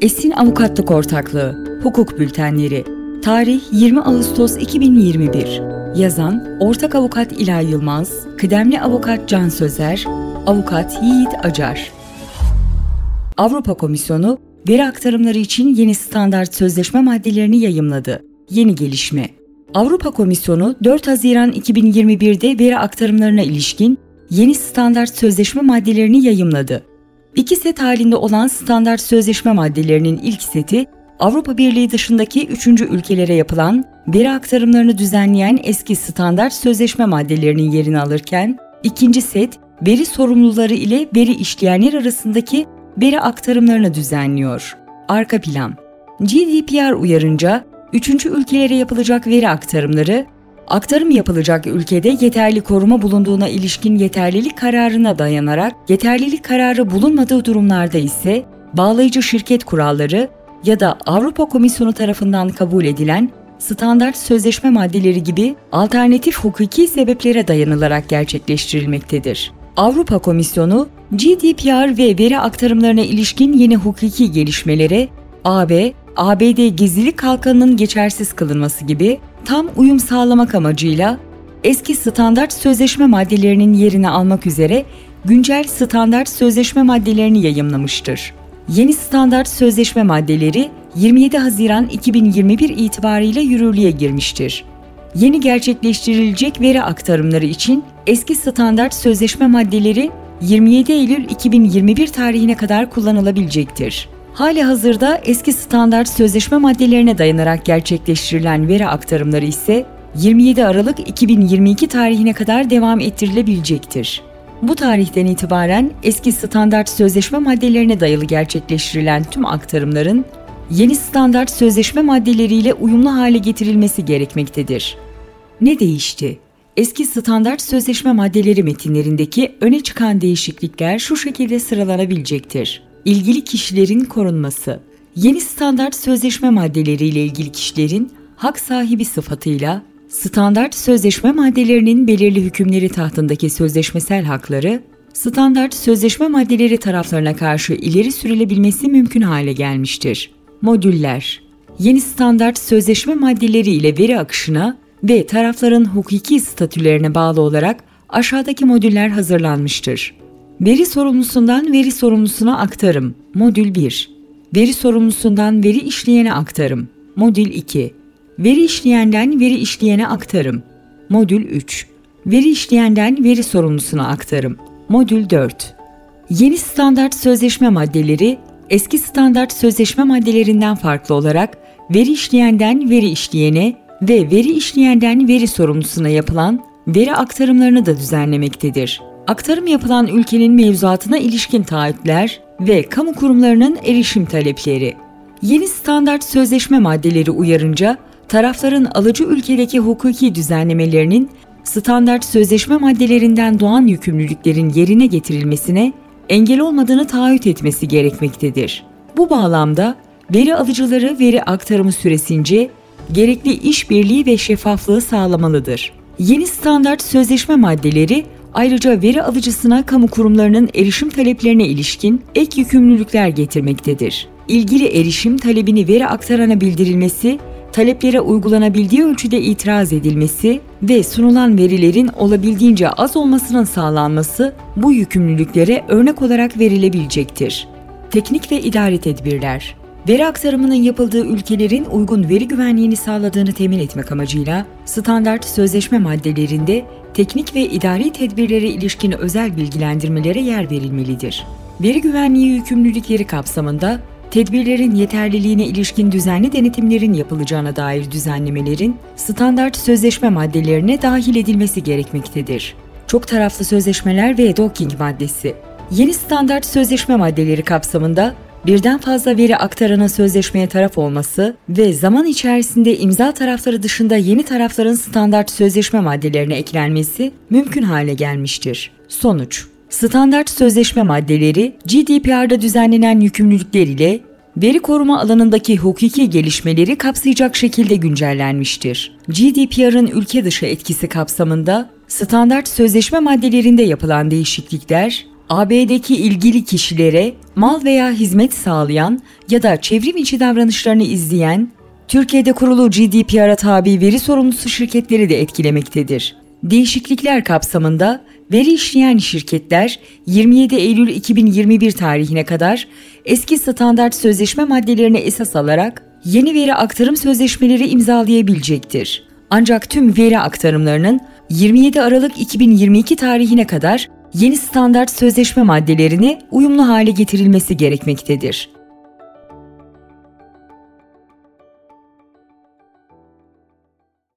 Esin Avukatlık Ortaklığı Hukuk Bültenleri Tarih 20 Ağustos 2021 Yazan Ortak Avukat İlay Yılmaz Kıdemli Avukat Can Sözer Avukat Yiğit Acar Avrupa Komisyonu veri aktarımları için yeni standart sözleşme maddelerini yayımladı. Yeni gelişme Avrupa Komisyonu 4 Haziran 2021'de veri aktarımlarına ilişkin yeni standart sözleşme maddelerini yayımladı. İki set halinde olan standart sözleşme maddelerinin ilk seti, Avrupa Birliği dışındaki üçüncü ülkelere yapılan veri aktarımlarını düzenleyen eski standart sözleşme maddelerinin yerini alırken, ikinci set, veri sorumluları ile veri işleyenler arasındaki veri aktarımlarını düzenliyor. Arka plan GDPR uyarınca, üçüncü ülkelere yapılacak veri aktarımları, aktarım yapılacak ülkede yeterli koruma bulunduğuna ilişkin yeterlilik kararına dayanarak, yeterlilik kararı bulunmadığı durumlarda ise bağlayıcı şirket kuralları ya da Avrupa Komisyonu tarafından kabul edilen standart sözleşme maddeleri gibi alternatif hukuki sebeplere dayanılarak gerçekleştirilmektedir. Avrupa Komisyonu, GDPR ve veri aktarımlarına ilişkin yeni hukuki gelişmelere AB, ABD gizlilik kalkanının geçersiz kılınması gibi tam uyum sağlamak amacıyla eski standart sözleşme maddelerinin yerini almak üzere güncel standart sözleşme maddelerini yayımlamıştır. Yeni standart sözleşme maddeleri 27 Haziran 2021 itibariyle yürürlüğe girmiştir. Yeni gerçekleştirilecek veri aktarımları için eski standart sözleşme maddeleri 27 Eylül 2021 tarihine kadar kullanılabilecektir. Hali hazırda eski standart sözleşme maddelerine dayanarak gerçekleştirilen veri aktarımları ise 27 Aralık 2022 tarihine kadar devam ettirilebilecektir. Bu tarihten itibaren eski standart sözleşme maddelerine dayalı gerçekleştirilen tüm aktarımların yeni standart sözleşme maddeleriyle uyumlu hale getirilmesi gerekmektedir. Ne değişti? Eski standart sözleşme maddeleri metinlerindeki öne çıkan değişiklikler şu şekilde sıralanabilecektir. İlgili kişilerin korunması. Yeni standart sözleşme maddeleriyle ilgili kişilerin hak sahibi sıfatıyla standart sözleşme maddelerinin belirli hükümleri tahtındaki sözleşmesel hakları, standart sözleşme maddeleri taraflarına karşı ileri sürülebilmesi mümkün hale gelmiştir. Modüller Yeni standart sözleşme maddeleri ile veri akışına ve tarafların hukuki statülerine bağlı olarak aşağıdaki modüller hazırlanmıştır. Veri sorumlusundan veri sorumlusuna aktarım. Modül 1. Veri sorumlusundan veri işleyene aktarım. Modül 2. Veri işleyenden veri işleyene aktarım. Modül 3. Veri işleyenden veri sorumlusuna aktarım. Modül 4. Yeni standart sözleşme maddeleri eski standart sözleşme maddelerinden farklı olarak veri işleyenden veri işleyene ve veri işleyenden veri sorumlusuna yapılan veri aktarımlarını da düzenlemektedir. Aktarım yapılan ülkenin mevzuatına ilişkin taahhütler ve kamu kurumlarının erişim talepleri. Yeni standart sözleşme maddeleri uyarınca tarafların alıcı ülkedeki hukuki düzenlemelerinin standart sözleşme maddelerinden doğan yükümlülüklerin yerine getirilmesine engel olmadığını taahhüt etmesi gerekmektedir. Bu bağlamda veri alıcıları veri aktarımı süresince gerekli işbirliği ve şeffaflığı sağlamalıdır. Yeni standart sözleşme maddeleri ayrıca veri alıcısına kamu kurumlarının erişim taleplerine ilişkin ek yükümlülükler getirmektedir. İlgili erişim talebini veri aktarana bildirilmesi, taleplere uygulanabildiği ölçüde itiraz edilmesi ve sunulan verilerin olabildiğince az olmasının sağlanması bu yükümlülüklere örnek olarak verilebilecektir. Teknik ve idari tedbirler Veri aktarımının yapıldığı ülkelerin uygun veri güvenliğini sağladığını temin etmek amacıyla standart sözleşme maddelerinde teknik ve idari tedbirlere ilişkin özel bilgilendirmelere yer verilmelidir. Veri güvenliği yükümlülükleri kapsamında tedbirlerin yeterliliğine ilişkin düzenli denetimlerin yapılacağına dair düzenlemelerin standart sözleşme maddelerine dahil edilmesi gerekmektedir. Çok taraflı sözleşmeler ve docking maddesi Yeni standart sözleşme maddeleri kapsamında birden fazla veri aktarana sözleşmeye taraf olması ve zaman içerisinde imza tarafları dışında yeni tarafların standart sözleşme maddelerine eklenmesi mümkün hale gelmiştir. Sonuç Standart sözleşme maddeleri GDPR'da düzenlenen yükümlülükler ile veri koruma alanındaki hukuki gelişmeleri kapsayacak şekilde güncellenmiştir. GDPR'ın ülke dışı etkisi kapsamında standart sözleşme maddelerinde yapılan değişiklikler AB'deki ilgili kişilere mal veya hizmet sağlayan ya da çevrim içi davranışlarını izleyen, Türkiye'de kurulu GDPR'a tabi veri sorumlusu şirketleri de etkilemektedir. Değişiklikler kapsamında veri işleyen şirketler 27 Eylül 2021 tarihine kadar eski standart sözleşme maddelerine esas alarak yeni veri aktarım sözleşmeleri imzalayabilecektir. Ancak tüm veri aktarımlarının 27 Aralık 2022 tarihine kadar yeni standart sözleşme maddelerine uyumlu hale getirilmesi gerekmektedir.